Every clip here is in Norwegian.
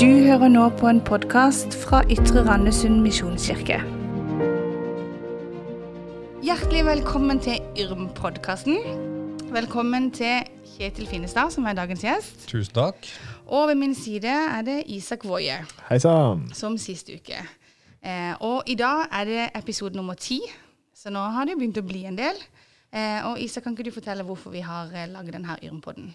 Du hører nå på en podkast fra Ytre Randesund misjonskirke. Hjertelig velkommen til Yrm-podkasten. Velkommen til Kjetil Finestad, som er dagens gjest. Tusen takk. Og ved min side er det Isak Woie, Hei sann. som sist uke. Eh, og i dag er det episode nummer ti, så nå har det begynt å bli en del. Eh, og Isak, kan ikke du fortelle hvorfor vi har eh, laget denne Yrm-podden?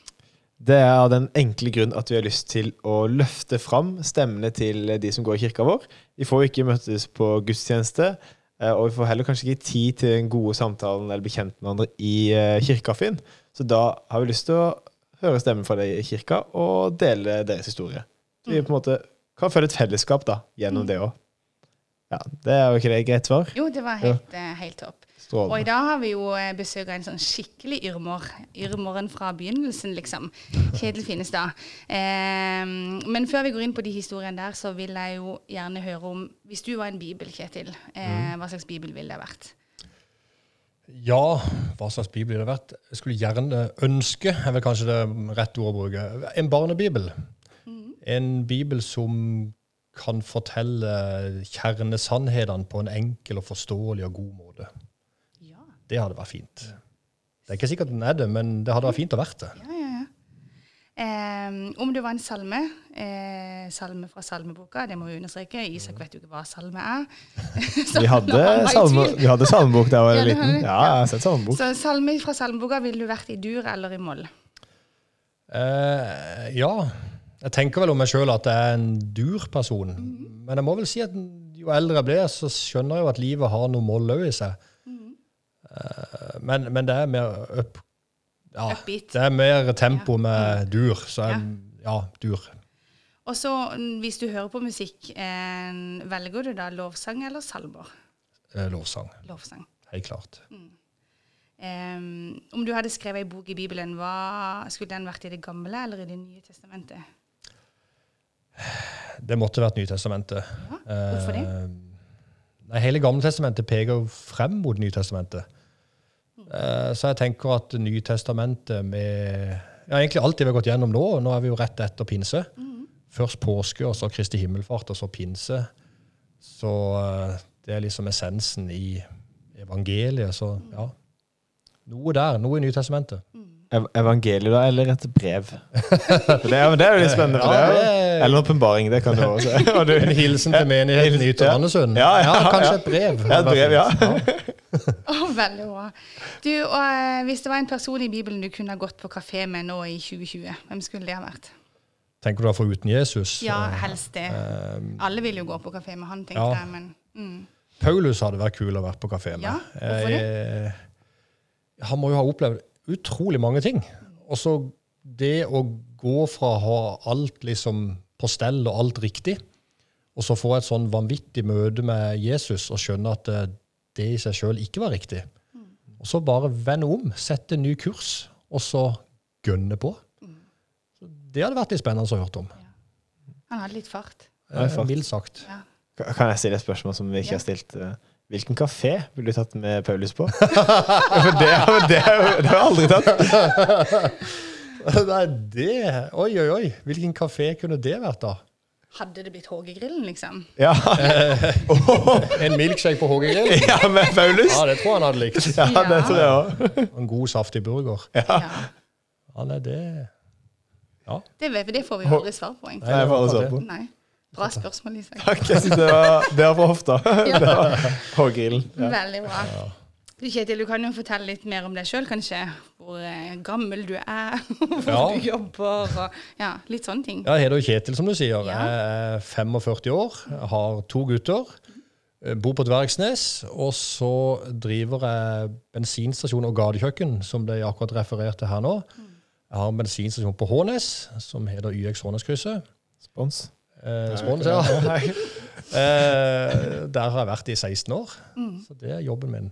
Det er av den enkle grunn at vi har lyst til å løfte fram stemmene til de som går i kirka vår. Vi får jo ikke møtes på gudstjeneste, eh, og vi får heller kanskje ikke tid til den gode samtalen eller med hverandre i eh, kirkekaffen. Så da har vi lyst til å høre stemmen fra deg i kirka og dele deres historie. Så vi på en måte kan føle et fellesskap da, gjennom det òg. Ja, det er jo ikke det greit svar? Jo, det var helt, ja. helt topp. Og i dag har vi jo eh, besøk av en sånn skikkelig yrmor. Yrmoren fra begynnelsen, liksom. Kjetil Finnestad. Eh, men før vi går inn på de historiene der, så vil jeg jo gjerne høre om Hvis du var en bibel, Kjetil, eh, hva slags bibel ville det vært? Ja, hva slags bibel ville det vært? Jeg skulle gjerne ønske, er vel kanskje det rette ordet å bruke, en barnebibel. En bibel som kan fortelle kjernesannhetene på en enkel og forståelig og god måte. Det hadde vært fint. Det er ikke sikkert den er det, men det hadde vært fint å være det. ja, ja. ja. Eh, om det var en salme, eh, salme fra salmeboka, det må vi understreke. Isak vet jo ikke hva salme er. Vi hadde, salme, vi hadde salmebok da jeg var Ja, liten. Ja, jeg har sett salmebok. Så salme fra salmeboka, ville du vært i dur eller i moll? Eh, ja, jeg tenker vel om meg sjøl at jeg er en dur-person. Men jeg må vel si at jo eldre jeg blir, så skjønner jeg jo at livet har noe mål òg i seg. Eh, men, men det er mer up, ja. Det er mer tempo med dur. Så jeg, ja, dur. Og så, mm, hvis du hører på musikk, velger du da lovsang eller salmer? Eh, lovsang. Lovsang. Helt klart. Eh, om du hadde skrevet ei bok i Bibelen, hva, skulle den vært i Det gamle eller i Det nye testamentet? Det måtte vært Nytestamentet. Ja, hvorfor det? Eh, nei, hele Gamletestamentet peker frem mot Nytestamentet. Eh, så jeg tenker at Nytestamentet med ja, egentlig alt det vi har gått gjennom nå, nå er vi jo rett etter pinse. Først påske, og så Kristi himmelfart, og så pinse. Så eh, det er liksom essensen i evangeliet. Så ja. Noe der. Noe i Nytestamentet. Ev- Evangeliet, da, eller et brev? Det, er, det er jo litt spennende. For det er Ja, det- eller en åpenbaring, det kan du også. Og du, En hilsen til menigheten i Ytre Ja. Randesund. Ja, ja, kanskje ja. et brev. Ja, et brev, ja. Å, veldig bra. Du, og, eh, hvis det var en person i Bibelen du kunne ha gått på kafé med nå i 2020, hvem skulle det ha vært? Tenker du da foruten Jesus? Ja, helst det. Eh, Alle vil jo gå på kafé med han, tenker Ja. jeg, men mm. Paulus hadde vært kul å være på kafé med. Ja, hvorfor det? Han må jo ha opplevd utrolig mange ting. Og så det å gå fra å ha alt liksom på stell og alt riktig, og så få et sånn vanvittig møte med Jesus og skjønne at det i seg sjøl ikke var riktig. Og så bare vende om, sette en ny kurs, og så gønne på. Så det hadde vært litt spennende å høre om. Han hadde litt fart. Ja, Eh, fart. Mildt sagt. Ja. kan jeg stille et spørsmål som vi ikke Ja. har stilt? Eh, Hvilken kafé ville du tatt med Paulus på? For det, har- det, det har jeg aldri tatt. Nei, det Oi, oi, oi. Hvilken kafé kunne det vært, da? Hadde det blitt Hågegrillen, liksom? Ja, En milkshake på HG-grillen? ja med Paulus? Ja, det tror jeg han hadde likt. Ja, det tror jeg også. En god, saftig burger. Ja. Ja, nei, det Det, vet vi, det får vi aldri svar på, egentlig. Nei, jeg får aldri svar på. Nei. Bra spørsmål, Isak. Takk, jeg synes det var, det var fra hofta. Det var på grillen. Ja. Veldig bra. Du Kjetil, du kan jo fortelle litt mer om deg sjøl, kanskje. Hvor eh, gammel du er, hvor Ja. du jobber, og ja, litt sånne ting. Ja, Jeg heter Kjetil, som du sier. Ja. Jeg er 45 år, har to gutter. eh, Bor på Dvergsnes, og så driver jeg bensinstasjon og gatekjøkken, som det jeg akkurat refererte her nå. Jeg har en bensinstasjon på Hånes, som heter YX Håneskrysset. Spons. Eh, spons, ja. eh, der har jeg vært i 16 år, så det er jobben min.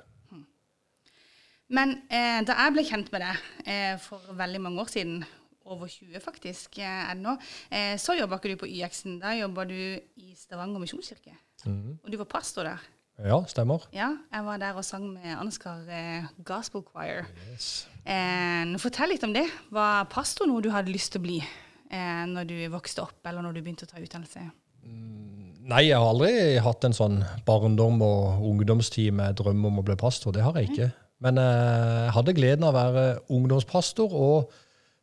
Men eh, da jeg ble kjent med deg eh, for veldig mange år siden, over 20 faktisk eh, er det nå, eh, så jobba ikke du på YX-en. Da jobba du i Stavanger misjonskirke. Og du var pastor der. Ja, stemmer. Ja, jeg var der og sang med Ansgar eh, Gospel Choir. Yes. Eh, fortell litt om det. Var pastor noe du hadde lyst til å bli? eh, når du vokste opp, eller når du begynte å ta utdannelse? Nei, jeg har aldri hatt en sånn barndom og ungdomstid med drøm om å bli pastor. Det har jeg ikke. Men eh, jeg hadde gleden av å være ungdomspastor, og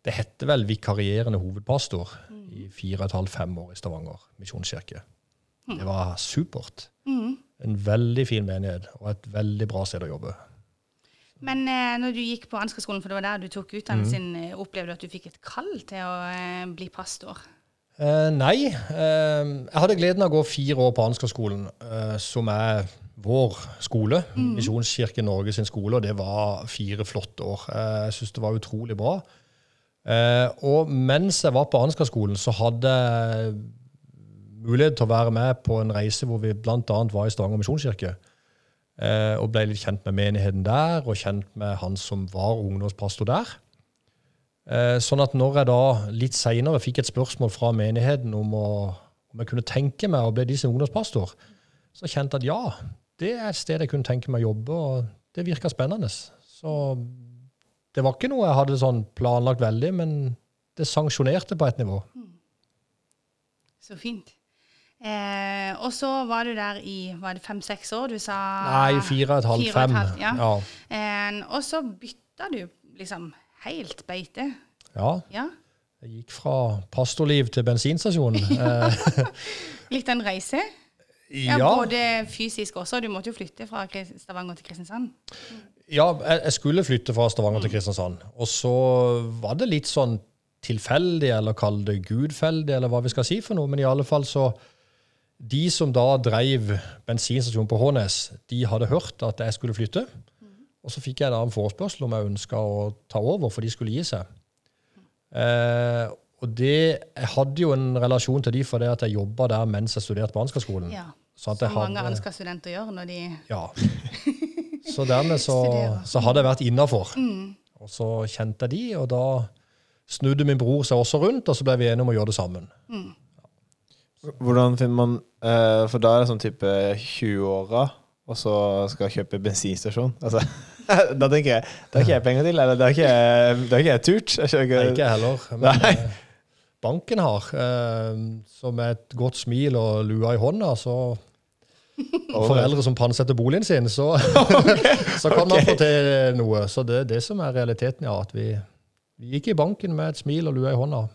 det heter vel vikarierende hovedpastor i fire og et halvt, fem år i Stavanger misjonskirke. Det var supert. En veldig fin menighet og et veldig bra sted å jobbe. Men eh, når du gikk på Ansgarskolen, for det var der du tok utdannelsen, mm. opplevde du at du fikk et kall til å eh, bli pastor? Eh, nei. Eh, jeg hadde gleden av å gå fire år på Ansgarskolen, eh, som er vår skole. Misjonskirken Norge sin skole, og det var fire flotte år. Eh, jeg syns det var utrolig bra. Eh, og mens jeg var på Ansgarskolen, så hadde jeg mulighet til å være med på en reise hvor vi bl.a. var i Stavanger misjonskirke. Eh, og ble litt kjent med menigheten der, og kjent med han som var ungdomspastor der. Sånn at når jeg da litt seinere fikk et spørsmål fra menigheten om, å, om jeg kunne tenke meg å bli deres ungdomspastor, så kjente jeg at ja, det er et sted jeg kunne tenke meg å jobbe, og det virka spennende. Så det var ikke noe jeg hadde sånn planlagt veldig, men det sanksjonerte på et nivå. Så fint. Eh, og så var du der i var det fem-seks år, du sa? Nei, fire og et halvt, og et fem. halvt, ja. Ja. Eh, og så bytta du liksom helt beite. ja. Ja. Jeg gikk fra pastorliv til bensinstasjon. Eh, Litt en reise? Ja, ja, Både fysisk også. Du måtte jo flytte fra Stavanger til Kristiansand. ja, jeg jeg skulle flytte fra Stavanger til Kristiansand. Og så var det litt sånn tilfeldig, eller kall det gudfeldig, eller hva vi skal si for noe. Men i alle fall så De som da dreiv bensinstasjonen på Hånes, de hadde hørt at jeg skulle flytte. Og så fikk jeg da en forespørsel om jeg ønska å ta over, for de skulle gi seg. Eh, og det, Jeg hadde jo en relasjon til de fordi at jeg jobba der mens jeg studerte på Ansgarskolen. Ja. Så at Som mange hadde- Ansgar-studenter gjør når de Ja. Så dermed så, så hadde jeg vært innafor. Og så kjente jeg de, og da snudde min bror seg også rundt, og så ble vi enige om å gjøre det sammen. Hvordan finner man uh, For da er det sånn type 20-åra, og så skal jeg kjøpe bensinstasjon. Altså, da tenker jeg Det har ikke jeg penger til, eller det har ikke jeg, det har ikke jeg turt. Jeg skjønner Nei, ikke- ikke jeg heller. Men Nei. eh, banken har, eh, så med et godt smil og lua i hånda, så og foreldre som pantsetter boligen sin, så, så kan man få til noe. Så det er det som er realiteten, ja. At vi, vi gikk i banken med et smil og lua i hånda.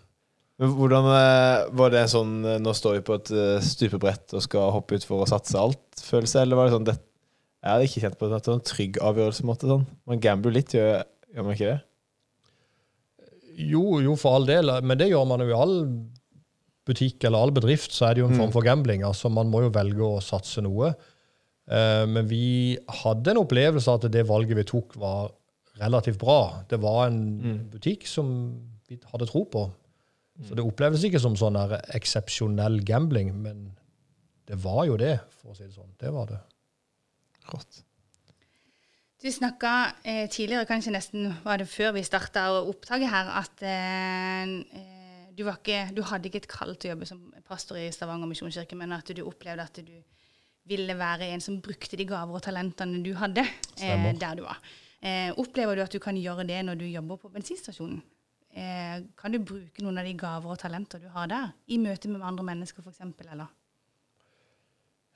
Men Hvordan eh, Var det sånn eh, Nå står vi på et eh, stupebrett og skal hoppe utfor og satse alt-følelse, eller var det sånn det, Jeg hadde ikke kjent på at det var en trygg avgjørelse. måte, sånn. Man gambler litt, gjør, gjør man ikke det? Jo, jo, for all del. Men det gjør man jo i all butikk eller all bedrift. Så er det jo en form for gambling. altså Man må jo velge å satse noe. Eh, men vi hadde en opplevelse av at det valget vi tok, var relativt bra. Det var en butikk som vi hadde tro på. Så det opplevdes ikke som sånn eksepsjonell gambling, men det var jo det, for å si det sånn. Det var det. Rått. Du snakka eh, tidligere, kanskje nesten var det før vi starta opptaket her, at eh, du, var ikke, du hadde ikke et kall til å jobbe som pastor i Stavanger misjonskirke, men at du opplevde at du ville være en som brukte de gaver og talentene du hadde eh, der du var. Eh, opplever du at du kan gjøre det når du jobber på bensinstasjonen? Eh, kan du bruke noen av de gaver og talenter du har der, i møte med andre mennesker f.eks., eller?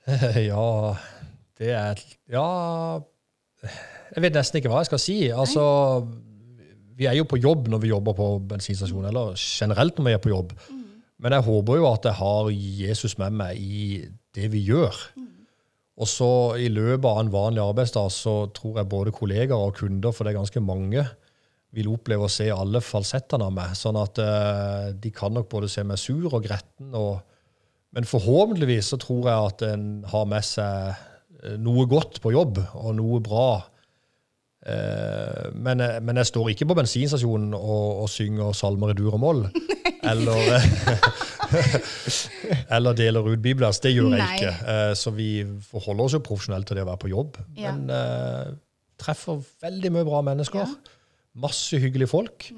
ja, det er Ja Jeg vet nesten ikke hva jeg skal si. Altså, vi er jo på jobb når vi jobber på bensinstasjon, eller generelt når vi er på jobb. Men jeg håper jo at jeg har Jesus med meg i det vi gjør. Og så i løpet av en vanlig arbeidsdag så tror jeg både kollegaer og kunder, for det er ganske mange, vil oppleve å se alle falsettene av meg. Sånn at eh, de kan nok både se meg sur og gretten. Og, men forhåpentligvis så tror jeg at en har med seg eh, noe godt på jobb, og noe bra. Eh, men, jeg- men jeg står ikke på bensinstasjonen og, og synger salmer i dur og moll. Eller, eller deler ut bibler. Det gjør jeg Nei. ikke. Eh, så vi forholder oss jo profesjonelt til det å være på jobb. Ja. Men uh, treffer veldig mye bra mennesker. Ja. Masse hyggelige folk.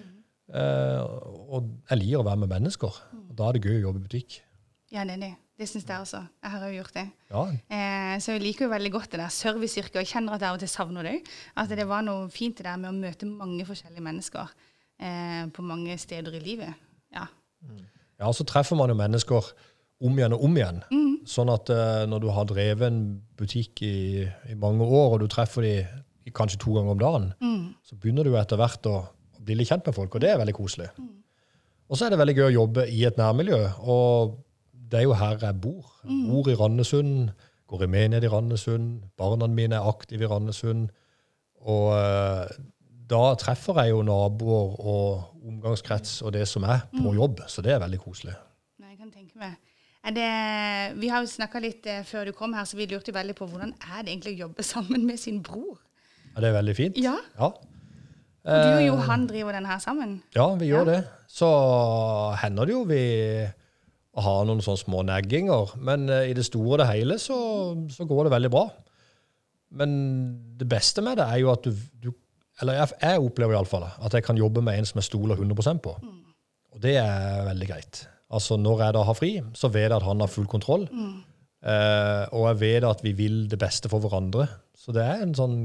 Eh, og jeg liker å være med mennesker. Og da er det gøy å jobbe i butikk. Ja, det er det. Det syns jeg også. Jeg har jo gjort det. Ja, Eh, så jeg liker jo veldig godt det der serviceyrket, og jeg kjenner at jeg av og til savner det. At det var noe fint det der med å møte mange forskjellige mennesker eh, på mange steder i livet. Ja. Ja, så treffer man jo mennesker om igjen og om igjen. Sånn at eh, når du har drevet en butikk i, i mange år, og du treffer de kanskje to ganger om dagen, så begynner du etter hvert å, bli litt kjent med folk, og det er veldig koselig. Og så er det veldig gøy å jobbe i et nærmiljø, og det er jo her jeg bor. Jeg bor i Randesund, går i menighet i Randesund, barna mine er aktive i Randesund, og eh, da treffer jeg jo naboer og omgangskrets og det som er på jobb, så det er veldig koselig. Nei, jeg kan tenke meg. Det, vi har jo snakka litt eh, før du kom her, så vi lurte veldig på hvordan er det egentlig å jobbe sammen med sin bror? Ja, det er veldig fint. Ja. Ja, du og Johan driver den her sammen? ja vi gjør Ja. det. Så hender det jo vi har noen sånne små negginger, men eh, i det store og det hele så, så går det veldig bra. Men det beste med det er jo at du, du Eller jeg, jeg opplever iallfall at jeg kan jobbe med en som jeg stoler 100% på. Og det er veldig greit. Altså Når jeg da har fri, så vet jeg at han har full kontroll. Eh, og jeg vet at vi vil det beste for hverandre. Så det er en sånn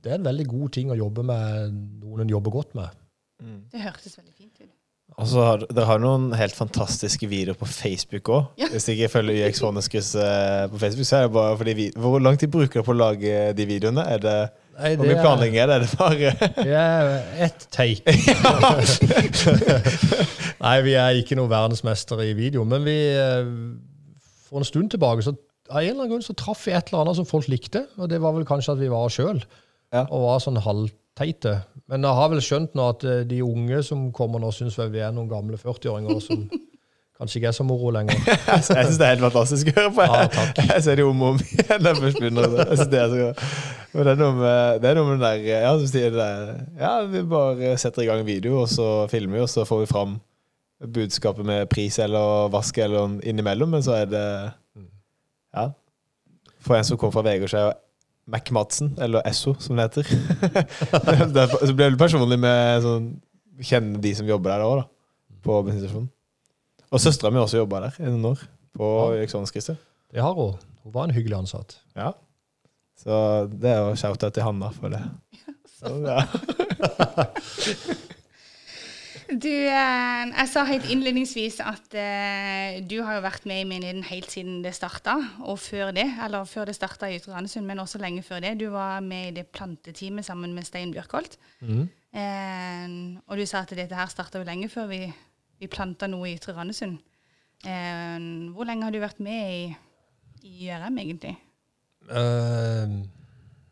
det er en veldig god ting å jobbe med noen en jobber godt med. Det hørtes veldig fint. Og så har dere har noen helt fantastiske videoer på Facebook òg. Ja. Hvis dere ikke følger YX Forneskrysset eh, på Facebook, så er det bare fordi vi Hvor lang tid bruker dere på å lage de videoene? Er det Nei, Hvor mye planlegging er det? Er det bare det er ett take. Nei, vi er ikke noen verdensmestere i video, men vi eh, For en stund tilbake så av en eller annen grunn så traff vi et eller annet som folk likte, og det var vel kanskje at vi var oss sjøl. Ja. Og var sånn halvteite. Men jeg har vel skjønt nå at eh, de unge som kommer nå, syns vi er noen gamle 40-åringer som kanskje ikke er så moro lenger. Jeg syns det er helt fantastisk å høre på. Ja, takk. Jeg ser det om og om igjen. jeg. Synes det, er så, men det, er noe med, det er noe med den der Ja, som sier det der, ja, vi bare setter i gang en video, og så filmer vi, og så får vi fram budskapet med pris eller vask eller innimellom, men så er det Ja. For en som kommer fra er jo Mac-Madsen, eller Esso, som det heter. det er, så blir det personlig med sånn Kjenne de som jobber der òg, da. På bensinstasjonen. Og søstera mi også jobba der i noen år. På Ja. eksamenskristet. Det har hun. Hun var en hyggelig ansatt. Ja. Så det er jo shout-out til Hanna for det. Så, ja. Du, eh, jeg sa helt innledningsvis at eh, du har jo vært med i menigheten helt siden det starta, og før det. Eller før det starta i Ytre Randesund, men også lenge før det. Du var med i det planteteamet sammen med Stein Bjørkholt. Eh, og du sa at dette her starta jo lenge før vi, vi planta noe i Ytre Randesund. Eh, hvor lenge har du vært med i, i YRM, egentlig? Uh,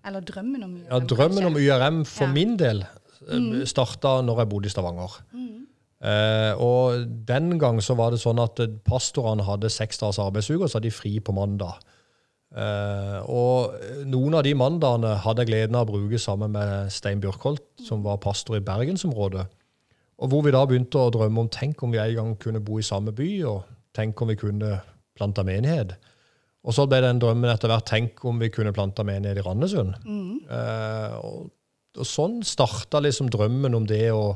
Eller drømmen om YRM? Ja, drømmen om YRM for Ja. min del mm. starta når jeg bodde i Stavanger. Eh, og den gang så var det sånn at eh, pastorene hadde seks dagers arbeidsuke, og så hadde de fri på mandag. Eh, og noen av de mandagene hadde jeg gleden av å bruke sammen med Stein Bjørkholt, som var pastor i bergensområdet. Og hvor vi da begynte å drømme om tenk om vi en gang kunne bo i samme by, og tenk om vi kunne plante menighet. Og så ble den drømmen etter hvert tenk om vi kunne planta menighet i Randesund. Eh, og, og sånn starta liksom drømmen om det å,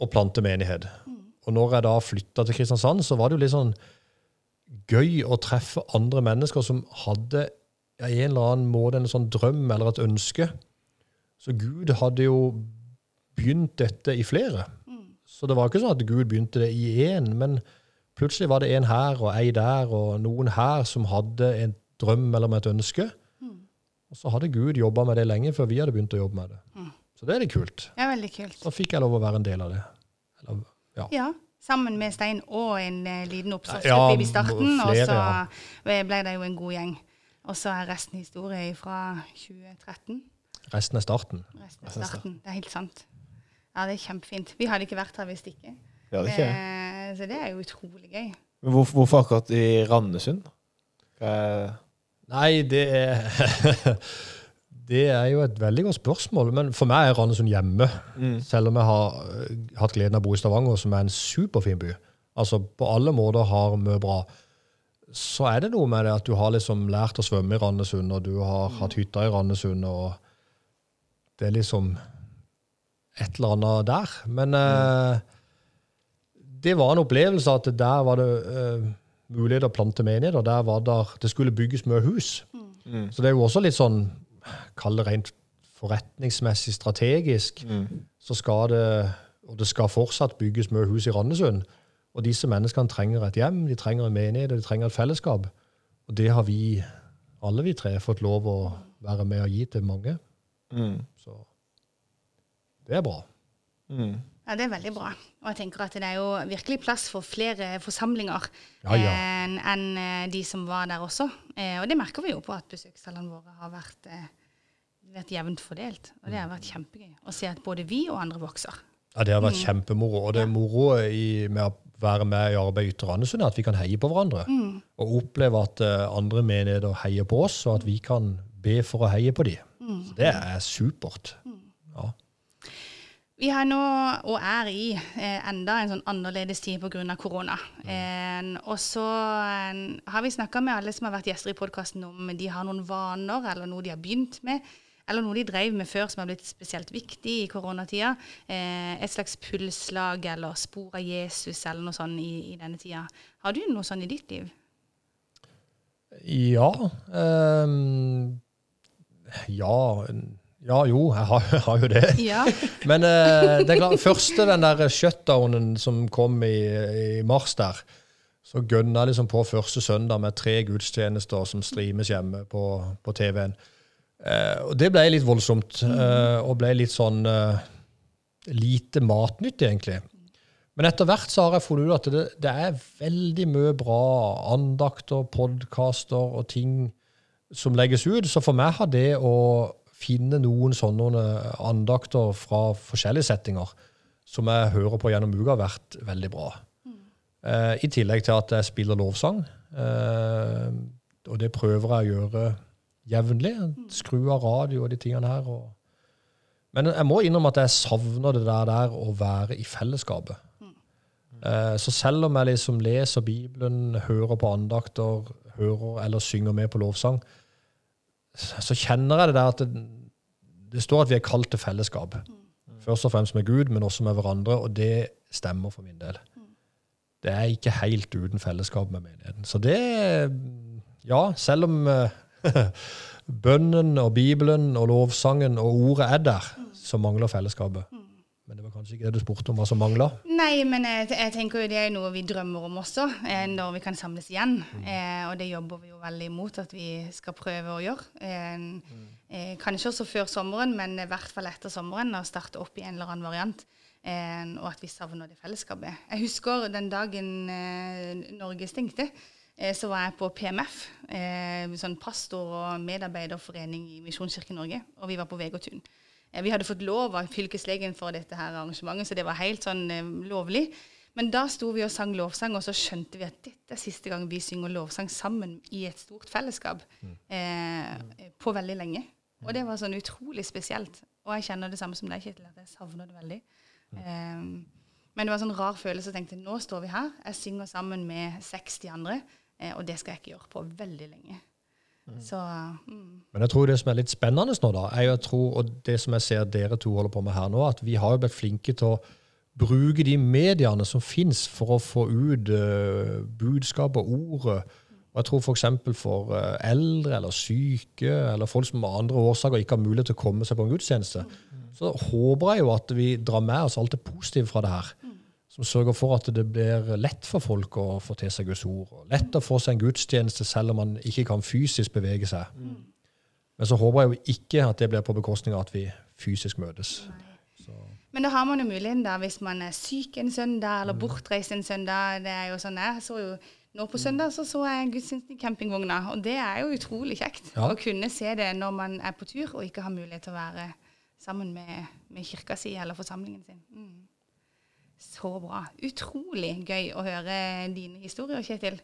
å plante menighet. Og når jeg da flytta til Kristiansand, så var det jo litt sånn gøy å treffe andre mennesker som hadde i en eller annen måte en sånn drøm eller et ønske. Så Gud hadde jo begynt dette i flere. Så det var ikke sånn at Gud begynte det i én, men plutselig var det en her og ei der, og noen her som hadde en drøm eller et ønske. Og så hadde Gud jobba med det lenge før vi hadde begynt å jobbe med det. Så det er litt kult. Ja, veldig kult. Så fikk jeg lov å være en del av det. Eller, ja. Ja, sammen med Stein og en eh, liten oppstartsgruppe Ja, i starten. Og så ja. ble det jo en god gjeng. Og så er resten historie fra 2013. Resten er starten. Resten er starten. Det er helt sant. Ja, det er kjempefint. Vi hadde ikke vært her hvis ikke. ja, det er ikke. Eh, så det er jo utrolig gøy. Men hvorfor, hvorfor akkurat i Randesund? Hva er- Nei, det er Det er jo et veldig godt spørsmål. Men for meg er Randesund hjemme. Selv om jeg har øh, hatt gleden av å bo i Stavanger, som er en superfin by. Altså på alle måter har mye bra. Så er det noe med det at du har liksom lært å svømme i Randesund, og du har hatt hytta i Randesund, og det er liksom et eller annet der. Men eh, det var en opplevelse at der var det eh, mulighet å plante menighet, og der var der, det skulle bygges mye hus. Så det er jo også litt sånn, kall det rent forretningsmessig strategisk, så skal det, og det skal fortsatt bygges mye hus i Randesund. Og disse menneskene trenger et hjem, de trenger en menighet, og de trenger et fellesskap. Og det har vi, alle vi tre, fått lov å være med og gi til mange. Mm. Så det er bra. Mm. Ja, Det er veldig bra. Og jeg tenker at det er jo virkelig plass for flere forsamlinger Ja, ja. enn enn, eh, de som var der også. Eh, og det merker vi jo på at besøkstallene våre har vært, eh, vært jevnt fordelt. Og det har vært kjempegøy å se at både vi og andre vokser. Ja, Det har vært kjempemoro. Og det er moro i, med å være med i arbeid i Ytre Randesund, at vi kan heie på hverandre. Og oppleve at eh, andre menigheter heier på oss, og at vi kan be for å heie på dem. Mm. det er supert. Ja. Vi har nå, og er i, eh, enda en sånn annerledes tid pga. korona. Eh, og så eh, har vi snakka med alle som har vært gjester i podkasten om de har noen vaner eller noe de har begynt med, eller noe de drev med før som har blitt spesielt viktig i koronatida. Eh, et slags pulsslag eller spor av Jesus eller noe sånt i, i denne tida. Har du noe sånn i ditt liv? Ja Um, Ja Ja, jo, jeg har, jeg har jo det. Ja. Men eh, det klart, første den der shutdownen som kom i, i mars der, så gønna jeg liksom på første søndag med tre gudstjenester som streames hjemme på, på TV-en. Eh, og det ble litt voldsomt, eh, og ble litt sånn eh, lite matnyttig, egentlig. Men etter hvert så har jeg funnet ut at det, det er veldig mye bra andakter, podkaster og ting som legges ut. Så for meg har det å finne noen sånne andakter fra forskjellige settinger som jeg hører på gjennom uka, har vært veldig bra. Eh, I tillegg til at jeg spiller lovsang. Eh, og det prøver jeg å gjøre jevnlig. Skru av radio og de tingene her. Og men jeg må innrømme at jeg savner det der, der å være i fellesskapet. Eh, Så selv om jeg liksom leser Bibelen, hører på andakter, hører eller synger med på lovsang, så kjenner jeg det der at det, det står at vi er kalt til fellesskap. Først og fremst med Gud, men også med hverandre, og det stemmer for min del. Det er ikke helt uten fellesskap med menigheten. Så det Ja, selv om eh, bønnen og Bibelen og lovsangen og ordet er der, så mangler fellesskapet. Men det var kanskje ikke det du spurte om hva som mangla? Nei, men jeg, jeg tenker jo det er noe vi drømmer om også, eh, når vi kan samles igjen. Eh, og det jobber vi jo veldig imot at vi skal prøve å gjøre. Eh, eh, kanskje også før sommeren, men i hvert fall etter sommeren, å starte opp i en eller annen variant. Eh, og at vi savner det fellesskapet. Jeg husker den dagen eh, Norge stengte. eh, Så var jeg på PMF, eh, sånn pastor- og medarbeiderforening i Misjonskirken Norge, og vi var på Vegårtun. Vi hadde fått lov av fylkeslegen for dette her arrangementet, så det var helt sånn lovlig. Men da sto vi og sang lovsang, og så skjønte vi at dette er siste gang vi synger lovsang sammen i et stort fellesskap eh, på veldig lenge. Og det var sånn utrolig spesielt. Og jeg kjenner det samme som deg, Kittel, at jeg savner det veldig. Um, men det var en sånn rar følelse. Jeg tenkte nå står vi her, jeg synger sammen med 60 andre, eh, og det skal jeg ikke gjøre på veldig lenge. Så mm. Men jeg tror det som er litt spennende nå, da, er jo jeg tror, og det som jeg ser dere to holder på med her nå, at vi har jo blitt flinke til å bruke de mediene som fins for å få ut uh, budskap og ordet. Og jeg tror f.eks. For, for eh, eldre eller syke eller folk som av andre årsaker ikke har mulighet til å komme seg på en gudstjeneste, så håper jeg jo at vi drar med oss alt det positive fra det her. Som sørger for at det blir lett for folk å få til seg Guds ord. og Lett å få seg en gudstjeneste selv om man ikke kan fysisk bevege seg. Men så håper jeg jo ikke at det blir på bekostning av at vi fysisk møtes. Men da har man jo muligheten da, hvis man er syk en søndag eller bortreist en søndag. Det er jo sånn jeg så jo Nå på søndag så, så jeg gudstjenesten i campingvogna, og det er jo utrolig kjekt Ja. å kunne se det når man er på tur og ikke har mulighet til å være sammen med, med kirka si eller forsamlingen sin. Mm. Så bra. Utrolig gøy å høre dine historier, Kjetil.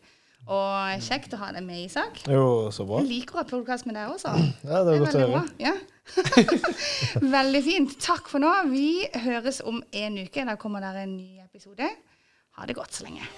Og kjekt å ha deg med, Isak. Jo, så bra. Jeg liker å ha podkast med deg også. Ja, det er godt å høre. Ja. Veldig fint. Takk for nå. Vi høres om en uke. Da kommer det en ny episode. Ha det godt så lenge.